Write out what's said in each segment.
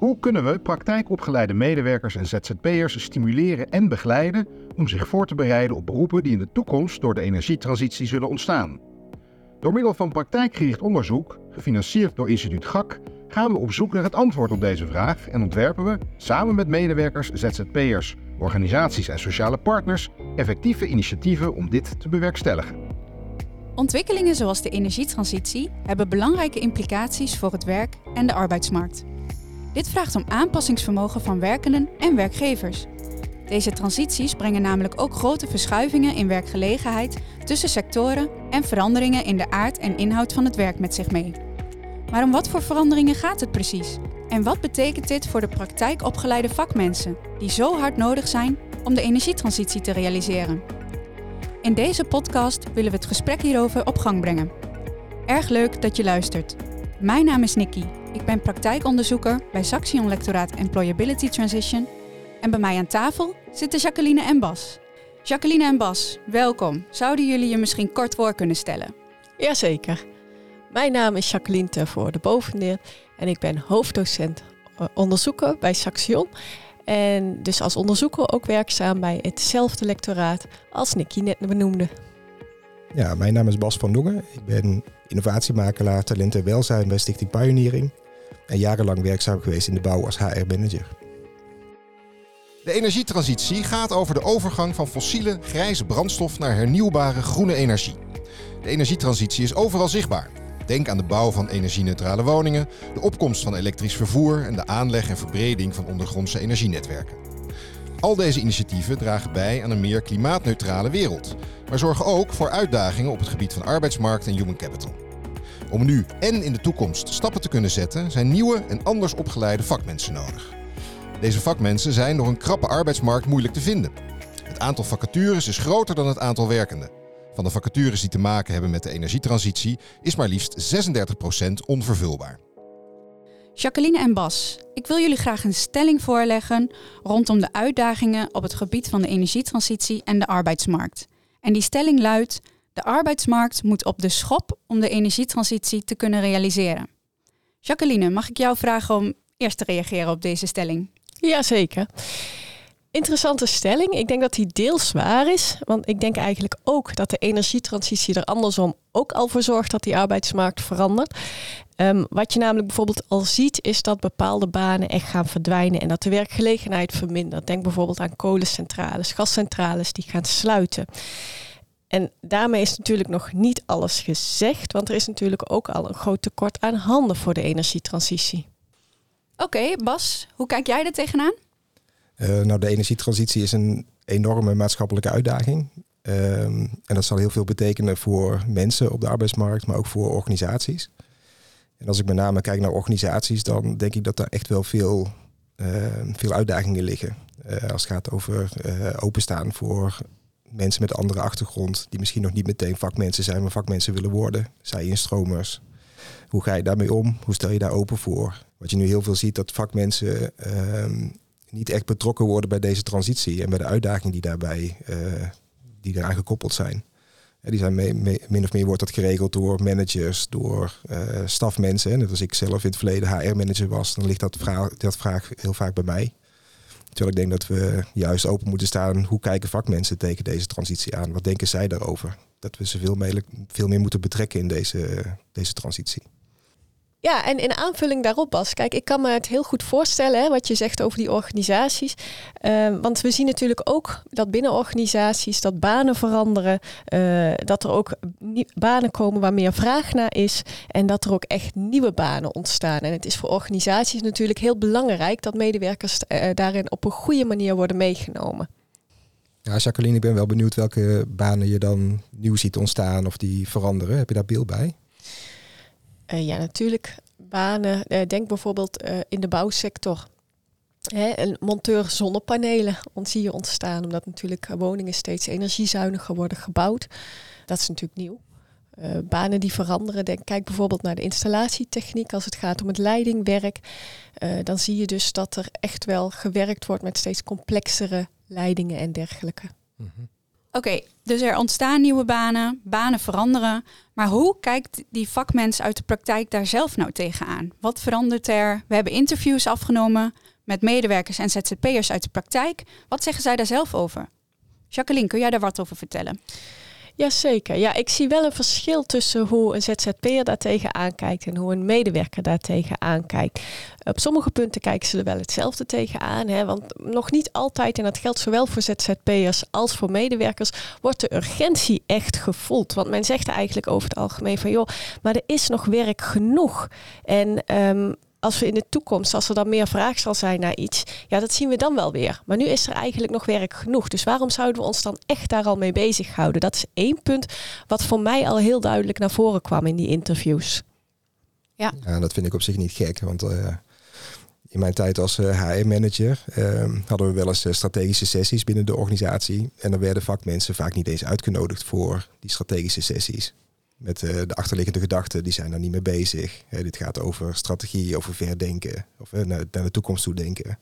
Hoe kunnen we praktijkopgeleide medewerkers en ZZP'ers stimuleren en begeleiden om zich voor te bereiden op beroepen die in de toekomst door de energietransitie zullen ontstaan? Door middel van praktijkgericht onderzoek, gefinancierd door instituut GAK, gaan we op zoek naar het antwoord op deze vraag en ontwerpen we, samen met medewerkers, ZZP'ers, organisaties en sociale partners, effectieve initiatieven om dit te bewerkstelligen. Ontwikkelingen zoals de energietransitie hebben belangrijke implicaties voor het werk en de arbeidsmarkt. Dit vraagt om aanpassingsvermogen van werkenden en werkgevers. Deze transities brengen namelijk ook grote verschuivingen in werkgelegenheid tussen sectoren en veranderingen in de aard en inhoud van het werk met zich mee. Maar om wat voor veranderingen gaat het precies? En wat betekent dit voor de praktijkopgeleide vakmensen, die zo hard nodig zijn om de energietransitie te realiseren? In deze podcast willen we het gesprek hierover op gang brengen. Erg leuk dat je luistert. Mijn naam is Nikki. Ik ben praktijkonderzoeker bij Saxion Lectoraat Employability Transition. En bij mij aan tafel zitten Jacqueline en Bas. Jacqueline en Bas, welkom. Zouden jullie je misschien kort voor kunnen stellen? Jazeker. Mijn naam is Jacqueline Tervoor de Bovendeer en ik ben hoofddocent eh, onderzoeker bij Saxion. En dus als onderzoeker ook werkzaam bij hetzelfde lectoraat als Nicky net benoemde. Ja, mijn naam is Bas van Dongen. Ik ben innovatiemakelaar talent en welzijn bij Stichting Pioneering. En jarenlang werkzaam geweest in de bouw als HR-manager. De energietransitie gaat over de overgang van fossiele grijze brandstof naar hernieuwbare groene energie. De energietransitie is overal zichtbaar. Denk aan de bouw van energie-neutrale woningen, de opkomst van elektrisch vervoer en de aanleg en verbreding van ondergrondse energienetwerken. Al deze initiatieven dragen bij aan een meer klimaatneutrale wereld, maar zorgen ook voor uitdagingen op het gebied van arbeidsmarkt en human capital. Om nu en in de toekomst stappen te kunnen zetten, zijn nieuwe en anders opgeleide vakmensen nodig. Deze vakmensen zijn door een krappe arbeidsmarkt moeilijk te vinden. Het aantal vacatures is groter dan het aantal werkenden. Van de vacatures die te maken hebben met de energietransitie is maar liefst 36% onvervulbaar. Jacqueline en Bas, ik wil jullie graag een stelling voorleggen rondom de uitdagingen op het gebied van de energietransitie en de arbeidsmarkt. En die stelling luidt: de arbeidsmarkt moet op de schop om de energietransitie te kunnen realiseren. Jacqueline, mag ik jou vragen om eerst te reageren op deze stelling? Jazeker. Interessante stelling. Ik denk dat die deels waar is. Want ik denk eigenlijk ook dat de energietransitie er andersom ook al voor zorgt dat die arbeidsmarkt verandert. Um, wat je namelijk bijvoorbeeld al ziet, is dat bepaalde banen echt gaan verdwijnen en dat de werkgelegenheid vermindert. Denk bijvoorbeeld aan kolencentrales, gascentrales die gaan sluiten. En daarmee is natuurlijk nog niet alles gezegd, want er is natuurlijk ook al een groot tekort aan handen voor de energietransitie. Oké, Bas, hoe kijk jij er tegenaan? Uh, nou, de energietransitie is een enorme maatschappelijke uitdaging. Um, en dat zal heel veel betekenen voor mensen op de arbeidsmarkt, maar ook voor organisaties. En als ik met name kijk naar organisaties, dan denk ik dat daar echt wel veel, uh, veel uitdagingen liggen. Uh, als het gaat over openstaan voor mensen met een andere achtergrond, die misschien nog niet meteen vakmensen zijn, maar vakmensen willen worden. Zij instromers. Hoe ga je daarmee om? Hoe stel je daar open voor? Wat je nu heel veel ziet, dat vakmensen ehm, niet echt betrokken worden bij deze transitie en bij de uitdagingen die daarbij uh, die eraan gekoppeld zijn. Die zijn min of meer wordt dat geregeld door managers, door uh, stafmensen. Net als ik zelf in het verleden HR-manager was, dan ligt dat vraag, dat vraag heel vaak bij mij. Terwijl ik denk dat we juist open moeten staan. Hoe kijken vakmensen tegen deze transitie aan? Wat denken zij daarover? Dat we ze veel meer, veel meer moeten betrekken in deze, deze transitie. Ja, en in aanvulling daarop, Bas. Kijk, ik kan me het heel goed voorstellen hè, wat je zegt over die organisaties. Uh, want we zien natuurlijk ook dat binnen organisaties dat banen veranderen. Uh, dat er ook banen komen waar meer vraag naar is. En dat er ook echt nieuwe banen ontstaan. En het is voor organisaties natuurlijk heel belangrijk dat medewerkers uh, daarin op een goede manier worden meegenomen. Ja, Jacqueline, ik ben wel benieuwd welke banen je dan nieuw ziet ontstaan of die veranderen. Heb je daar beeld bij? Uh, ja, natuurlijk banen. Uh, denk bijvoorbeeld uh, in de bouwsector. Hè, een monteur zonnepanelen zie je ontstaan, omdat natuurlijk woningen steeds energiezuiniger worden gebouwd. Dat is natuurlijk nieuw. banen die veranderen. Denk, kijk bijvoorbeeld naar de installatietechniek als het gaat om het leidingwerk. dan zie je dus dat er echt wel gewerkt wordt met steeds complexere leidingen en dergelijke. Mm Oké, dus er ontstaan nieuwe banen, banen veranderen. Maar hoe kijkt die vakmens uit de praktijk daar zelf nou tegenaan? Wat verandert er? We hebben interviews afgenomen met medewerkers en ZZP'ers uit de praktijk. Wat zeggen zij daar zelf over? Jacqueline, kun jij daar wat over vertellen? Jazeker. Ja, ik zie wel een verschil tussen hoe een ZZP'er daar tegenaan kijkt en hoe een medewerker daar tegenaan kijkt. Op sommige punten kijken ze er wel hetzelfde tegenaan. Hè, want nog niet altijd, en dat geldt zowel voor ZZP'ers als voor medewerkers, wordt de urgentie echt gevoeld. Want men zegt eigenlijk over het algemeen van joh, maar er is nog werk genoeg. En um, als we in de toekomst, als er dan meer vraag zal zijn naar iets, ja, dat zien we dan wel weer. Maar nu is er eigenlijk nog werk genoeg. Dus waarom zouden we ons dan echt daar al mee bezighouden? Dat is één punt wat voor mij al heel duidelijk naar voren kwam in die interviews. Ja, ja dat vind ik op zich niet gek, want uh, in mijn tijd als uh, eh, HR-manager uh, ehm, hadden we wel eens uh, strategische sessies binnen de organisatie. En dan werden vakmensen vaak niet eens uitgenodigd voor die strategische sessies met uh, de achterliggende gedachten, die zijn daar niet mee bezig. dit gaat over strategie, over verdenken, of uh, naar, de toekomst toe denken.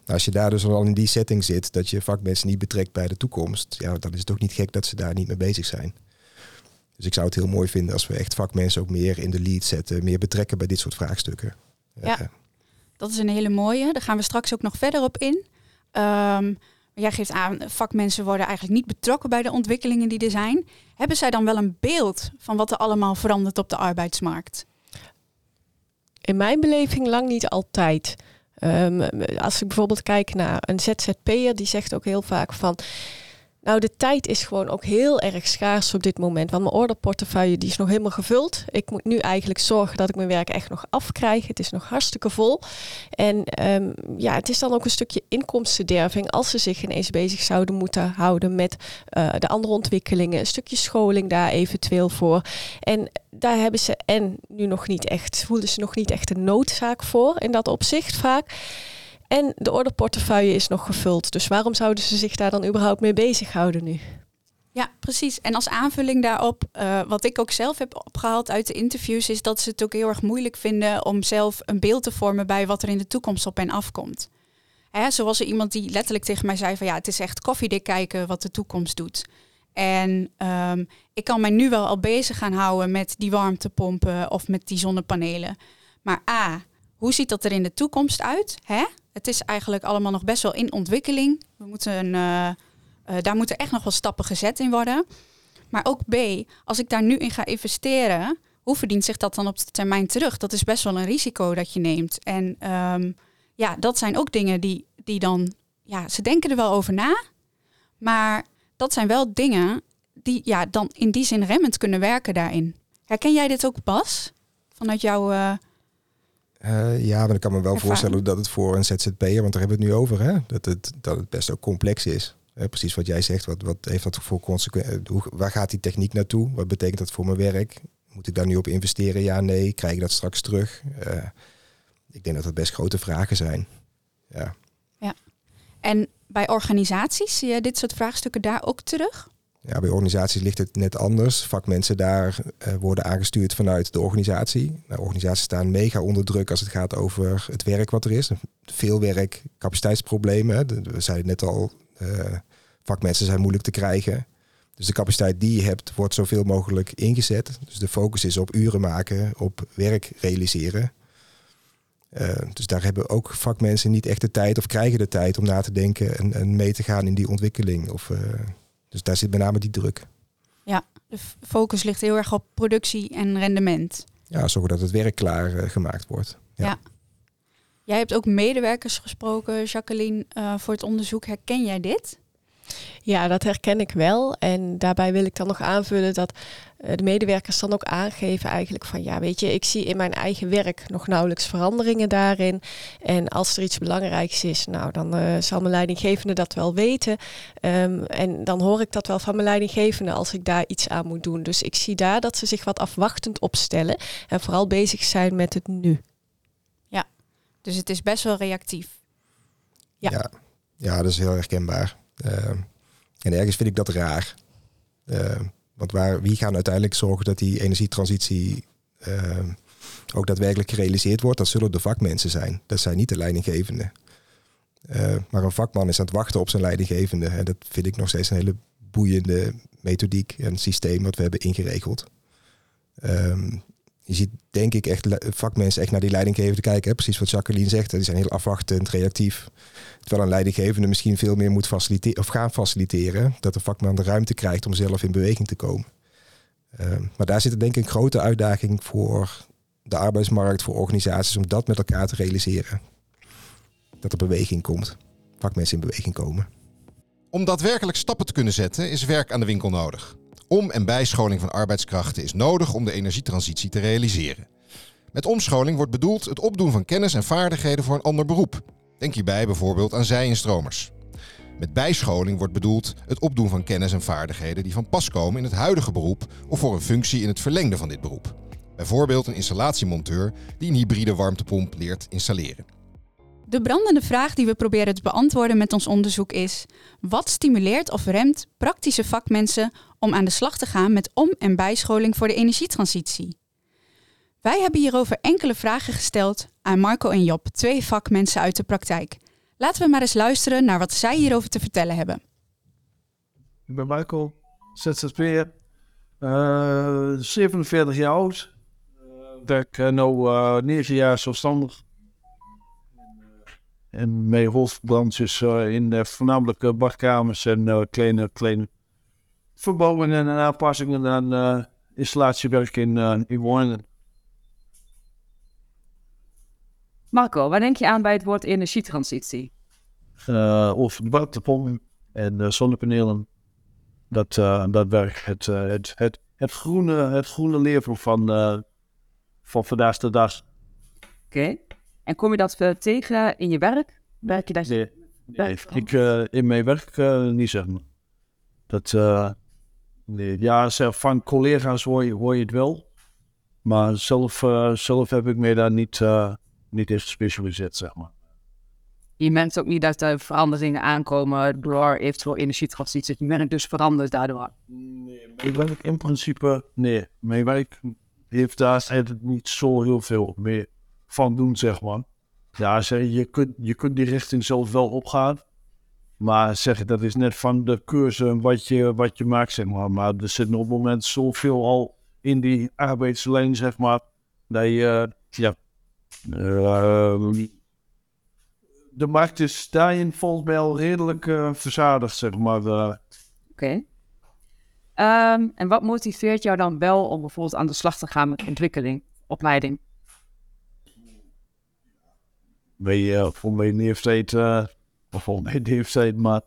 Nou, als je daar dus al in die setting zit, dat je vakmensen niet betrekt bij de toekomst, ja, dan is het ook niet gek dat ze daar niet mee bezig zijn. Dus ik zou het heel mooi vinden als we echt vakmensen ook meer in de lead zetten, meer betrekken bij dit soort vraagstukken. Ja, dat is een hele mooie. Daar gaan we straks ook nog verder op in. Um, Jij geeft aan, vakmensen worden eigenlijk niet betrokken bij de ontwikkelingen die er zijn. Hebben zij dan wel een beeld van wat er allemaal verandert op de arbeidsmarkt? In mijn beleving lang niet altijd. Um, als ik bijvoorbeeld kijk naar een ZZP'er, die zegt ook heel vaak van nou, de tijd is gewoon ook heel erg schaars op dit moment. Want mijn orderportefeuille die is nog helemaal gevuld. Ik moet nu eigenlijk zorgen dat ik mijn werk echt nog afkrijg. Het is nog hartstikke vol. En um, ja, het is dan ook een stukje inkomstenderving als ze zich ineens bezig zouden moeten houden met uh, de andere ontwikkelingen. Een stukje scholing daar eventueel voor. En daar hebben ze en nu nog niet echt, voelen ze nog niet echt een noodzaak voor in dat opzicht vaak. En de orderportefeuille is nog gevuld. Dus waarom zouden ze zich daar dan überhaupt mee bezighouden nu? Ja, precies. En als aanvulling daarop, uh, wat ik ook zelf heb opgehaald uit de interviews, is dat ze het ook heel erg moeilijk vinden om zelf een beeld te vormen bij wat er in de toekomst op hen afkomt. Hè, zoals er iemand die letterlijk tegen mij zei van ja, het is echt koffiedik kijken wat de toekomst doet. En um, ik kan mij nu wel al bezig gaan houden met die warmtepompen of met die zonnepanelen. Maar A, hoe ziet dat er in de toekomst uit? Hè? Het is eigenlijk allemaal nog best wel in ontwikkeling. We moeten, uh, daar moeten echt nog wel stappen gezet in worden. Maar ook B, als ik daar nu in ga investeren, hoe verdient zich dat dan op de termijn terug? Dat is best wel een risico dat je neemt. En um, ja, dat zijn ook dingen die, die dan, ja, ze denken er wel over na. Maar dat zijn wel dingen die ja, dan in die zin remmend kunnen werken daarin. Herken jij dit ook, Bas? Vanuit jouw uh, uh, ja, maar ik kan me wel voorstellen dat het voor een ZZP'er, want daar hebben we het nu over, hè, dat, het, dat het best ook complex is. precies wat jij zegt, wat, wat heeft dat voor consequenties? Eh, waar gaat die techniek naartoe? Wat betekent dat voor mijn werk? Moet ik daar nu op investeren? Ja, nee. Krijg ik dat straks terug? Uh, ik denk dat dat best grote vragen zijn. Ja. ja. En bij organisaties zie je dit soort vraagstukken daar ook terug? Ja, bij organisaties ligt het net anders. Vakmensen daar uh, worden aangestuurd vanuit de organisatie. Nou, organisaties staan mega onder druk als het gaat over het werk wat er is. Veel werk, capaciteitsproblemen. We zeiden net al, uh, vakmensen zijn moeilijk te krijgen. Dus de capaciteit die je hebt, wordt zoveel mogelijk ingezet. Dus de focus is op uren maken, op werk realiseren. Uh, dus daar hebben ook vakmensen niet echt de tijd of krijgen de tijd om na te denken en, en mee te gaan in die ontwikkeling. Of, dus daar zit met name die druk. Ja, de focus ligt heel erg op productie en rendement. Ja, zorgen dat het werk klaar uh, gemaakt wordt. Ja. ja. Jij hebt ook medewerkers gesproken, Jacqueline, uh, voor het onderzoek. Herken jij dit? Ja, dat herken ik wel. En daarbij wil ik dan nog aanvullen dat eh, de medewerkers dan ook aangeven eigenlijk van ja, weet je, ik zie in mijn eigen werk nog nauwelijks veranderingen daarin. En als er iets belangrijks is, nou dan uh, zal mijn leidinggevende dat wel weten. Um, en dan hoor ik dat wel van mijn leidinggevende als ik daar iets aan moet doen. Dus ik zie daar dat ze zich wat afwachtend opstellen en vooral bezig zijn met het nu. Ja, dus het is best wel reactief. Ja, ja, ja dat is heel herkenbaar. Uh, en ergens vind ik dat raar. Uh, want waar, wie gaan uiteindelijk zorgen dat die energietransitie uh, ook daadwerkelijk gerealiseerd wordt? Dat zullen de vakmensen zijn. Dat zijn niet de leidinggevenden. Maar een vakman is aan het wachten op zijn leidinggevende. En dat vind ik nog steeds een hele boeiende methodiek en systeem wat we hebben ingeregeld. Ehm, je ziet denk ik echt vakmensen echt naar die leidinggevende kijken. Hè? Precies wat Jacqueline zegt. Die zijn heel afwachtend, reactief. Terwijl een leidinggevende misschien veel meer moet faciliteren of gaan faciliteren. Dat de vakman de ruimte krijgt om zelf in beweging te komen. Ehm, maar daar zit denk ik een grote uitdaging voor de arbeidsmarkt, voor organisaties om dat met elkaar te realiseren. Dat er beweging komt. Vakmensen in beweging komen. Om daadwerkelijk stappen te kunnen zetten is werk aan de winkel nodig. Om- en bijscholing van arbeidskrachten is nodig om de energietransitie te realiseren. Met omscholing wordt bedoeld het opdoen van kennis en vaardigheden voor een ander beroep. Denk hierbij bijvoorbeeld aan zij- en stromers. Met bijscholing wordt bedoeld het opdoen van kennis en vaardigheden die van pas komen in het huidige beroep of voor een functie in het verlengde van dit beroep. Bijvoorbeeld een installatiemonteur die een hybride warmtepomp leert installeren. De brandende vraag die we proberen te beantwoorden met ons onderzoek is: wat stimuleert of remt praktische vakmensen om aan de slag te gaan met om- en bijscholing voor de energietransitie? Wij hebben hierover enkele vragen gesteld aan Marco en Job, twee vakmensen uit de praktijk. Laten we maar eens luisteren naar wat zij hierover te vertellen hebben. Ik ben Marco, ZZP'er, uh, 47 jaar oud. Uh, werk uh, nu uh, 9 jaar zelfstandig. En mijn hoofdbranche is in voornamelijk badkamers en kleine, kleine verbouwingen en aanpassingen aan uh, installatiewerk in, uh, in woningen. Marco, waar denk je aan bij het woord energietransitie? Uh, over de warmtepomp en uh, zonnepanelen. Dat, uh, dat werk, het, uh, het, het, het, groene, het groene leven van, uh, van vandaag de dag. Oké. Okay. En kom je dat tegen in je werk? Werk je daar? Nee, nee ik, uh, in mijn werk uh, niet zeg maar. Dat, nee, ja, van collega's hoor je, hoor je het wel. Maar zelf, zelf heb ik me daar niet, niet in gespecialiseerd, zeg maar. Je merkt ook niet dat er veranderingen aankomen door eventueel energietransitie. Je merkt dus verandert daardoor. Nee, mijn werk in principe, nee. Mijn werk heeft daar eigenlijk niet zo heel veel meer van doen, zeg maar. Ja, zeg, je, kunt, je kunt die richting zelf wel opgaan. Maar zeg, dat is net van de cursus wat je, wat je maakt, zeg maar. Maar er zit op het moment zoveel al in die arbeidslijn, zeg maar. Dat je, ja... Uh, de markt is daarin volgens mij al redelijk uh, verzadigd, zeg maar. Uh. Oké. Okay. Um, en wat motiveert jou dan wel om bijvoorbeeld aan de slag te gaan met ontwikkeling, opleiding? Bij, uh, voor mijn leeftijd, of voor mijn leeftijd, maar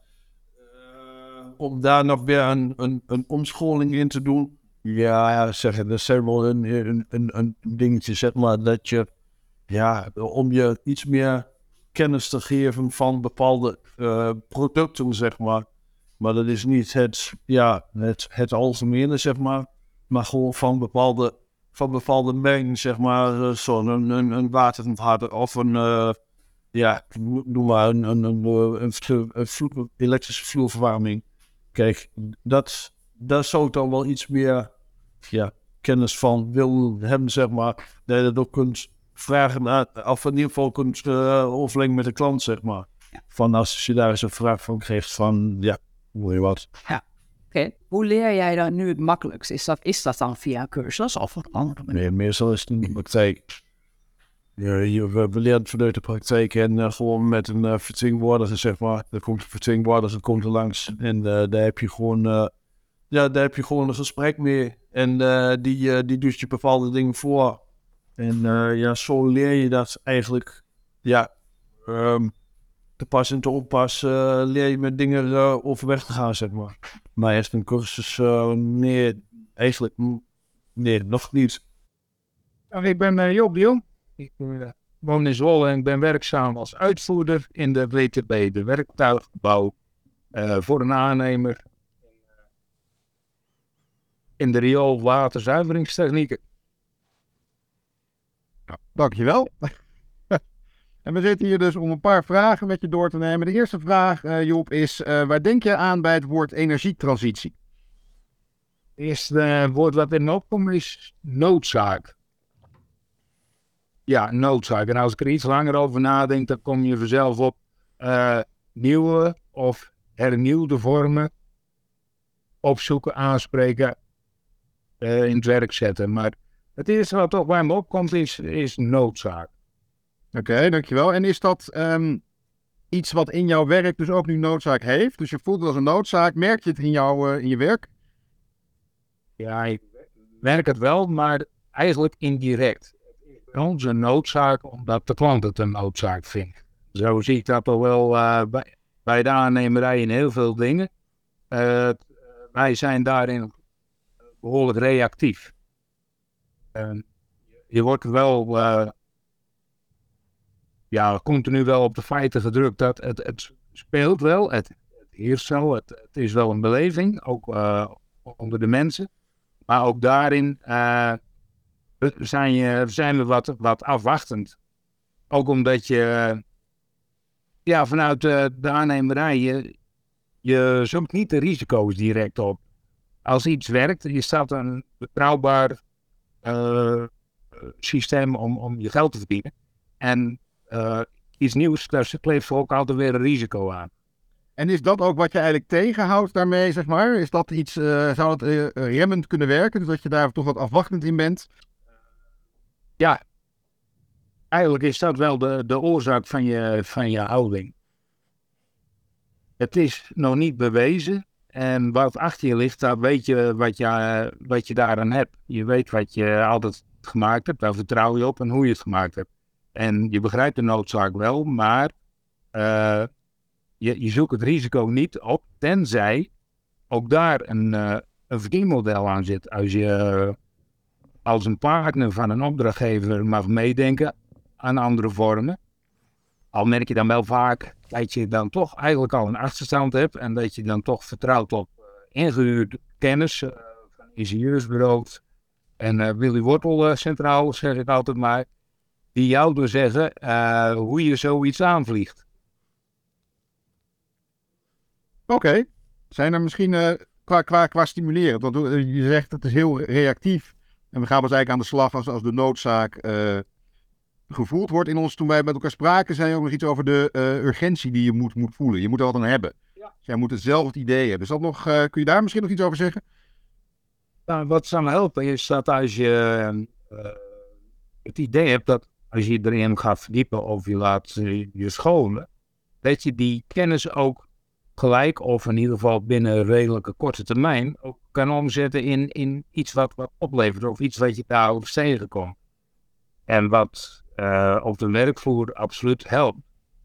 om daar nog weer een, een, een omscholing in te doen. Ja, zeg, dat is wel een, een, een, dingetje, zeg maar, dat je, ja, om je iets meer kennis te geven van bepaalde uh, producten, zeg maar. Maar dat is niet het, ja, het, het algemene, zeg maar. Maar gewoon van bepaalde, van bepaalde mengen, zeg maar. Uh, Zo'n een, een, een waterharder of een, uh, ja, noem maar een, een, een, een, elektrische vloerverwarming. Kijk, dat, daar zou ik dan wel iets meer ja, kennis van willen hebben, zeg maar. Dat je dat ook kunt vragen of in ieder geval kunt uh, overleggen met de klant, zeg maar. Ja. Van als je daar eens een vraag van krijgt van, ja, hoe je wat. Ja, oké. Okay. Hoe leer jij dan nu het makkelijkst? Is dat, is dat dan via cursus of een andere manier? Nee, meestal is het in de praktijk. Ja, je, leren vanuit de praktijk en uh, gewoon met een uh, vertegenwoordiger, zeg maar. Er komt een vertegenwoordiger, komt er langs en daar heb je gewoon, ja, daar heb je gewoon een gesprek mee. En die, die doet je bepaalde dingen voor. En ja, zo leer je dat eigenlijk, ja, um, te pas en te onpas uh, leer je met dingen overweg te gaan, zeg maar. Maar eerst een cursus, nee, eigenlijk, nee, nog niet. Ik ben Joop de Jong. Ik woon in Zwolle en ik ben werkzaam als uitvoerder in de WTB, de werktuigbouw, voor een aannemer in de rioolwaterzuiveringstechnieken. Nou, dankjewel. en we zitten hier dus om een paar vragen met je door te nemen. De eerste vraag, uh, Joep, is uh, waar denk je aan bij het woord energietransitie? Het eerste uh, woord wat in opkomt is noodzaak. Ja, noodzaak. En als ik er iets langer over nadenk, dan kom je vanzelf op nieuwe of hernieuwde vormen opzoeken, aanspreken, uh, in het werk zetten. Maar het eerste wat toch bij me opkomt is, is noodzaak. Oké, dankjewel. En is dat um, iets wat in jouw werk dus ook nu noodzaak heeft? Dus je voelt het als een noodzaak. Merk je het in, jou, uh, in je werk? Ja, ik merk het wel, maar eigenlijk indirect. Een noodzaak omdat de klant het een noodzaak vindt. Zo zie ik dat al wel uh, bij, bij de aannemerij in heel veel dingen. Uh, wij zijn daarin behoorlijk reactief. Je wordt wel ja, continu wel op de feiten gedrukt dat het, het speelt wel, het, het heerst wel, het, het, is wel een beleving, ook onder de mensen. Maar ook daarin zijn, je, zijn we wat, wat afwachtend. Ook omdat je ja, vanuit de, de aannemerij, je, je zoekt niet de risico's direct op. Als iets werkt, je staat een betrouwbaar systeem om, om je geld te verdienen. En iets nieuws, daar kleeft ook altijd weer een risico aan. En is dat ook wat je eigenlijk tegenhoudt daarmee, zeg maar? Is dat iets, uh, zou dat remmend kunnen werken? Dus dat je daar toch wat afwachtend in bent? Ja, eigenlijk is dat wel de, de oorzaak van je, van je houding. Het is nog niet bewezen. En wat achter je ligt, daar weet je wat je, wat je daaraan hebt. Je weet wat je altijd gemaakt hebt, daar vertrouw je op en hoe je het gemaakt hebt. En je begrijpt de noodzaak wel, maar uh, je, je zoekt het risico niet op, tenzij ook daar een, uh, een verdienmodel aan zit. Als je als een partner van een opdrachtgever mag meedenken aan andere vormen, al merk je dan wel vaak dat je dan toch eigenlijk al een achterstand hebt en dat je dan toch vertrouwt op uh, ingehuurde kennis uh, van ingenieursbureaus en uh, Willy Wortel centraal, zeg ik altijd maar, die jou dus zeggen hoe je zoiets aanvliegt. Oké, zijn er misschien qua, qua, qua stimuleren, want je zegt het is heel reactief en we gaan dus eigenlijk aan de slag als, als de noodzaak gevoeld wordt in ons. Toen wij met elkaar spraken, zei je ook nog iets over de uh, urgentie die je moet, moet voelen. Je moet er wat aan hebben. Ja. Dus jij moet hetzelfde idee hebben. Dus dat nog, uh, kun je daar misschien nog iets over zeggen? Nou, wat zou helpen is dat als je uh, het idee hebt dat als je erin gaat verdiepen of je laat je scholen, dat je die kennis ook gelijk of in ieder geval binnen redelijke korte termijn ook kan omzetten in, in iets wat, wat oplevert of iets wat je daarover tegenkomt. En wat uh, op de werkvloer absoluut helpt,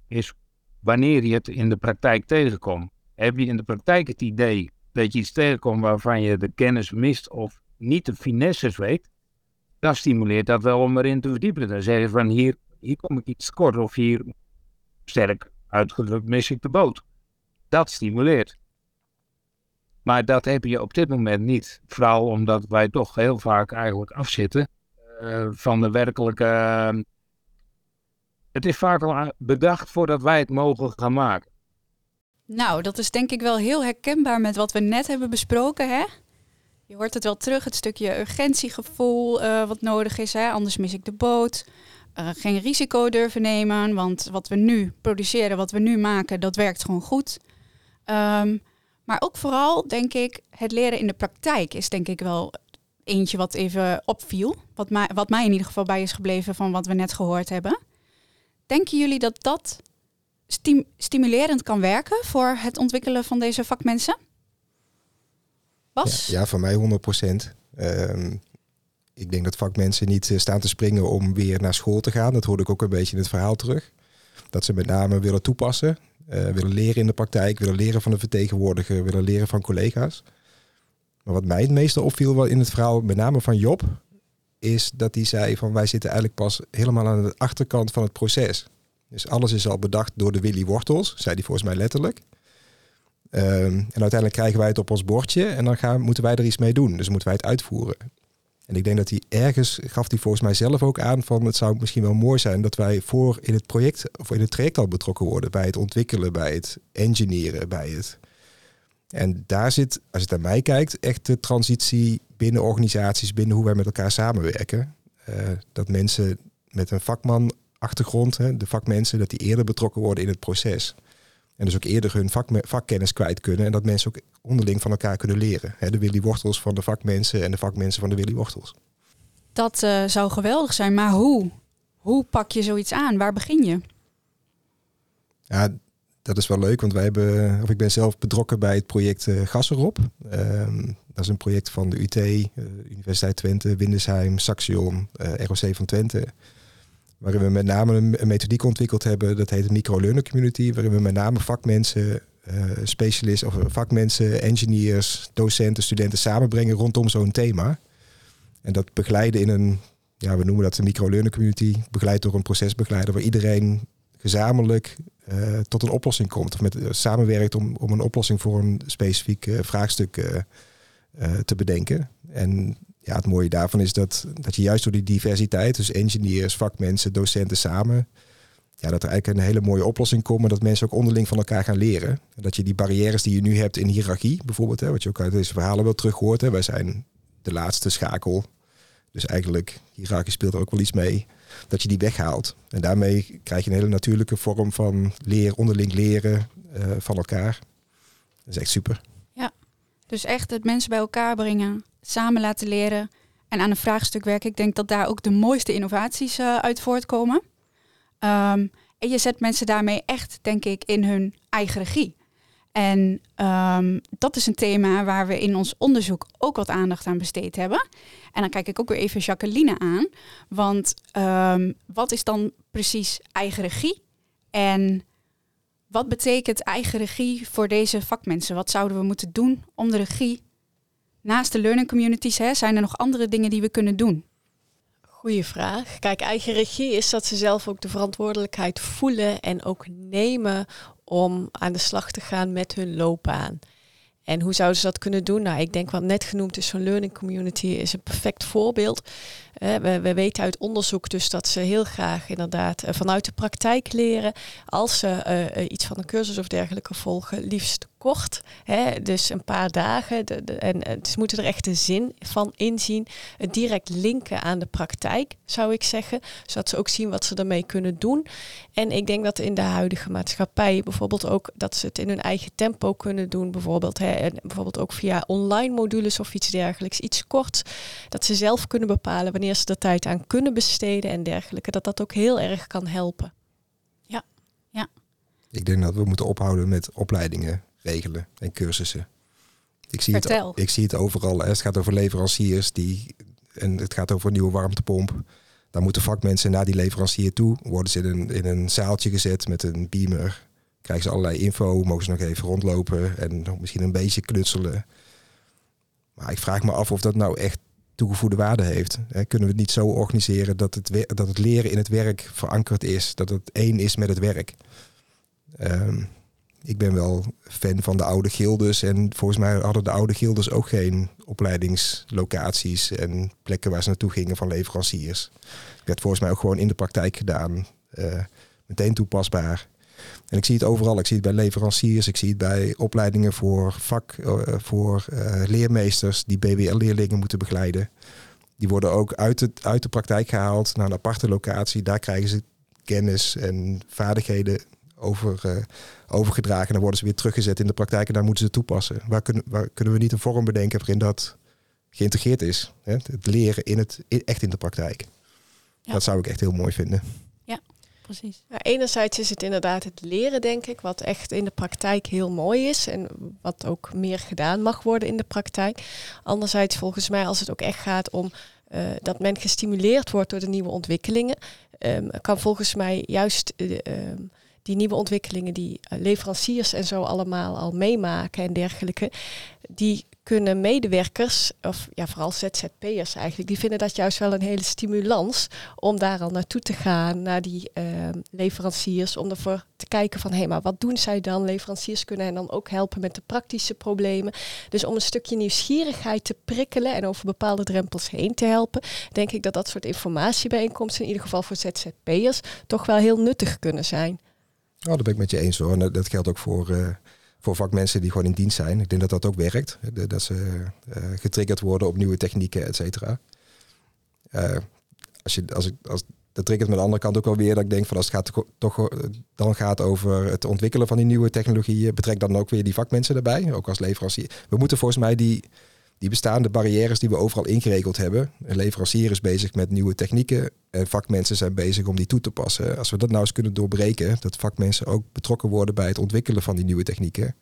is wanneer je het in de praktijk tegenkomt. Heb je in de praktijk het idee dat je iets tegenkomt waarvan je de kennis mist of niet de finesses weet, dan stimuleert dat wel om erin te verdiepen. Dan zeg van hier, hier kom ik iets kort of hier, sterk uitgedrukt, mis ik de boot. Dat stimuleert. Maar dat heb je op dit moment niet. Vooral omdat wij toch heel vaak eigenlijk afzitten uh, van de werkelijke het is vaak al bedacht voordat wij het mogen gaan maken. Nou, dat is denk ik wel heel herkenbaar met wat we net hebben besproken, hè? Je hoort het wel terug, het stukje urgentiegevoel uh, wat nodig is, hè? anders mis ik de boot. Uh, geen risico durven nemen, want wat we nu produceren, wat we nu maken, dat werkt gewoon goed. Um, maar ook vooral, denk ik, het leren in de praktijk is denk ik wel eentje wat even opviel. Wat mij, wat mij in ieder geval bij is gebleven van wat we net gehoord hebben. Denken jullie dat dat stimulerend kan werken voor het ontwikkelen van deze vakmensen? Bas? Ja, ja voor mij 100 procent. Ehm, ik denk dat vakmensen niet eh, staan te springen om weer naar school te gaan. Dat hoorde ik ook een beetje in het verhaal terug. Dat ze met name willen toepassen, willen leren in de praktijk, willen leren van de vertegenwoordiger, willen leren van collega's. Maar wat mij het meeste opviel in het verhaal, met name van Job, is dat hij zei van wij zitten eigenlijk pas helemaal aan de achterkant van het proces. Dus alles is al bedacht door de Willy Wortels, zei hij volgens mij letterlijk. Um, en uiteindelijk krijgen wij het op ons bordje en dan gaan, moeten wij er iets mee doen. Dus moeten wij het uitvoeren. En ik denk dat hij ergens, gaf hij volgens mij zelf ook aan van het zou misschien wel mooi zijn dat wij voor in het project of in het traject al betrokken worden. Bij het ontwikkelen, bij het engineeren, bij het en daar zit, als je naar mij kijkt, echt de transitie binnen organisaties, binnen hoe wij met elkaar samenwerken. Uh, dat mensen met een vakman achtergrond, hè, de vakmensen, dat die eerder betrokken worden in het proces. En dus ook eerder hun vak, vakkennis kwijt kunnen. En dat mensen ook onderling van elkaar kunnen leren. de Willy Wortels van de vakmensen en de vakmensen van de Willy Wortels. Dat uh, zou geweldig zijn, maar hoe? Hoe pak je zoiets aan? Waar begin je? Ja, dat is wel leuk, want wij hebben, of ik ben zelf betrokken bij het project uh, Gas erop. Ehm, dat is een project van de UT, uh, eh, Universiteit Twente, Windesheim, Saxion, ROC van Twente. Waarin we met name een, methodiek ontwikkeld hebben, dat heet de Micro-Learner Community. Waarin we met name vakmensen, specialisten, of vakmensen, engineers, docenten, studenten samenbrengen rondom zo'n thema. En dat begeleiden in een, ja, we noemen dat de micro-learning community, begeleid door een procesbegeleider waar iedereen gezamenlijk uh, tot een oplossing komt. Of met, uh, samenwerkt om, om een oplossing voor een specifiek vraagstuk te bedenken. En ja, het mooie daarvan is dat, dat je juist door die diversiteit, dus engineers, vakmensen, docenten samen, ja, dat er eigenlijk een hele mooie oplossing komt. En dat mensen ook onderling van elkaar gaan leren. En dat je die barrières die je nu hebt in hiërarchie, bijvoorbeeld, hè, wat je ook uit deze verhalen wel terug hoort. Hè, wij zijn de laatste schakel. Dus eigenlijk, hiërarchie speelt er ook wel iets mee. Dat je die weghaalt. En daarmee krijg je een hele natuurlijke vorm van leer, onderling leren uh, van elkaar. Dat is echt super. Ja, dus echt het mensen bij elkaar brengen, samen laten leren en aan een vraagstuk werken. Ik denk dat daar ook de mooiste innovaties uh, uit voortkomen. Um, en je zet mensen daarmee echt, denk ik, in hun eigen regie. En um, dat is een thema waar we in ons onderzoek ook wat aandacht aan besteed hebben. En dan kijk ik ook weer even Jacqueline aan. Want um, wat is dan precies eigen regie? En wat betekent eigen regie voor deze vakmensen? Wat zouden we moeten doen om de regie naast de learning communities? Hè, zijn er nog andere dingen die we kunnen doen? Goeie vraag. Kijk, eigen regie is dat ze zelf ook de verantwoordelijkheid voelen en ook nemen om aan de slag te gaan met hun loopbaan. En hoe zouden ze dat kunnen doen? Nou, ik denk wat net genoemd is, zo'n learning community is een perfect voorbeeld. Uh, we, we, weten uit onderzoek dus dat ze heel graag inderdaad uh, vanuit de praktijk leren. Als ze uh, iets van een cursus of dergelijke volgen, liefst kort. Hè, dus een paar dagen. De, de, en ze moeten er echt de zin van inzien. Het direct linken aan de praktijk, zou ik zeggen. Zodat ze ook zien wat ze ermee kunnen doen. En ik denk dat in de huidige maatschappij bijvoorbeeld ook dat ze het in hun eigen tempo kunnen doen. Bijvoorbeeld, hè, en bijvoorbeeld ook via online modules of iets dergelijks. Iets kort. Dat ze zelf kunnen bepalen wanneer ze er tijd aan kunnen besteden en dergelijke. Dat dat ook heel erg kan helpen. Ja, ja. Ik denk dat we moeten ophouden met opleidingen regelen en cursussen. Ik zie, het, ik zie het overal. Het gaat over leveranciers die. En het gaat over een nieuwe warmtepomp. Dan moeten vakmensen naar die leverancier toe. Worden ze in een, in een zaaltje gezet met een beamer. Krijgen ze allerlei info. Mogen ze nog even rondlopen en misschien een beetje knutselen. Maar ik vraag me af of dat nou echt toegevoegde waarde heeft. Kunnen we het niet zo organiseren dat het, dat het leren in het werk verankerd is? Dat het één is met het werk? Um, ik ben wel fan van de oude gildes. En volgens mij hadden de oude gildes ook geen opleidingslocaties en plekken waar ze naartoe gingen van leveranciers. Het werd volgens mij ook gewoon in de praktijk gedaan. Uh, meteen toepasbaar. En ik zie het overal. Ik zie het bij leveranciers. Ik zie het bij opleidingen voor vak, uh, voor uh, leermeesters die BWL-leerlingen moeten begeleiden. Die worden ook uit, het, uit de praktijk gehaald naar een aparte locatie. Daar krijgen ze kennis en vaardigheden over, uh, overgedragen. En dan worden ze weer teruggezet in de praktijk en daar moeten ze toepassen. Waar kunnen, waar kunnen we niet een vorm bedenken waarin dat geïntegreerd is? Hè? Het leren in het, echt in de praktijk. Dat zou ik echt heel mooi vinden. Ja, precies. Nou, enerzijds is het inderdaad het leren, denk ik, wat echt in de praktijk heel mooi is en wat ook meer gedaan mag worden in de praktijk. Anderzijds, volgens mij, als het ook echt gaat om uh, dat men gestimuleerd wordt door de nieuwe ontwikkelingen, um, kan volgens mij juist uh, um, die nieuwe ontwikkelingen die eh, leveranciers en zo allemaal al meemaken en dergelijke, die kunnen medewerkers, of ja, vooral ZZP'ers eigenlijk, die vinden dat juist wel een hele stimulans om daar al naartoe te gaan, naar die uh, leveranciers, om ervoor te kijken van hé, maar wat doen zij dan? Leveranciers kunnen hen dan ook helpen met de praktische problemen. Dus om een stukje nieuwsgierigheid te prikkelen en over bepaalde drempels heen te helpen, denk ik dat dat soort informatiebijeenkomsten, in ieder geval voor ZZP'ers, toch wel heel nuttig kunnen zijn. Oh, dat ben ik met je eens hoor. En dat geldt ook voor, uh, voor vakmensen die gewoon in dienst zijn. Ik denk dat dat ook werkt. Dat ze uh, getriggerd worden op nieuwe technieken, et cetera. Uh, als, je, als, ik, als dat triggert me aan de andere kant ook wel weer dat ik denk van als het gaat toch dan gaat over het ontwikkelen van die nieuwe technologieën, betrek dan ook weer die vakmensen erbij, ook als leverancier. We moeten volgens mij die, die bestaande barrières die we overal ingeregeld hebben. Een leverancier is bezig met nieuwe technieken en vakmensen zijn bezig om die toe te passen. Als we dat nou eens kunnen doorbreken, dat vakmensen ook betrokken worden bij het ontwikkelen van die nieuwe technieken. En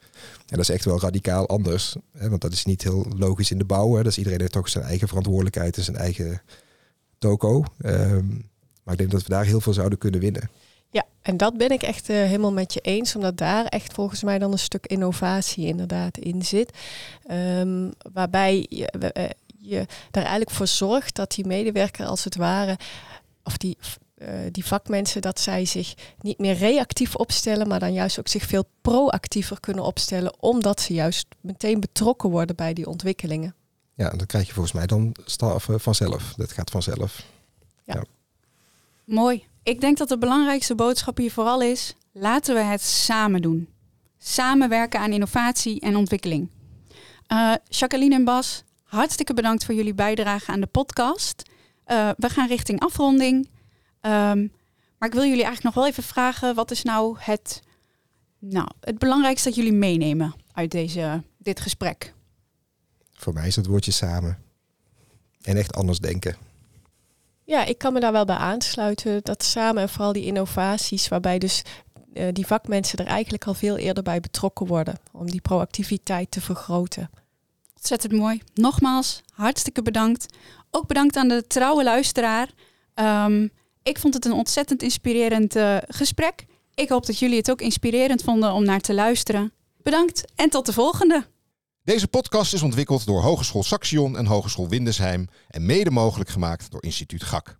dat is echt wel radicaal anders, hè, want dat is niet heel logisch in de bouw. Hè. Dus iedereen heeft toch zijn eigen verantwoordelijkheid en zijn eigen toko. Um, maar ik denk dat we daar heel veel zouden kunnen winnen. Ja, en dat ben ik echt uh, helemaal met je eens, omdat daar echt volgens mij dan een stuk innovatie inderdaad in zit. Um, waarbij je, uh, je er eigenlijk voor zorgt dat die medewerker als het ware, of die, uh, die vakmensen, dat zij zich niet meer reactief opstellen, maar dan juist ook zich veel proactiever kunnen opstellen, omdat ze juist meteen betrokken worden bij die ontwikkelingen. Ja, dat krijg je volgens mij dan vanzelf. Dat gaat vanzelf. ja. ja. Mooi. Ik denk dat de belangrijkste boodschap hier vooral is: laten we het samen doen. Samenwerken aan innovatie en ontwikkeling. Uh, Jacqueline en Bas, hartstikke bedankt voor jullie bijdrage aan de podcast. Uh, we gaan richting afronding. Um, maar ik wil jullie eigenlijk nog wel even vragen: wat is nou het, nou, het belangrijkste dat jullie meenemen uit deze, dit gesprek? Voor mij is het woordje samen. En echt anders denken. Ja, ik kan me daar wel bij aansluiten. Dat samen en vooral die innovaties, waarbij dus uh, die vakmensen er eigenlijk al veel eerder bij betrokken worden. Om die proactiviteit te vergroten. Ontzettend mooi. Nogmaals, hartstikke bedankt. Ook bedankt aan de trouwe luisteraar. Um, ik vond het een ontzettend inspirerend uh, gesprek. Ik hoop dat jullie het ook inspirerend vonden om naar te luisteren. Bedankt en tot de volgende. Deze podcast is ontwikkeld door Hogeschool Saxion en Hogeschool Windesheim en mede mogelijk gemaakt door Instituut GAK.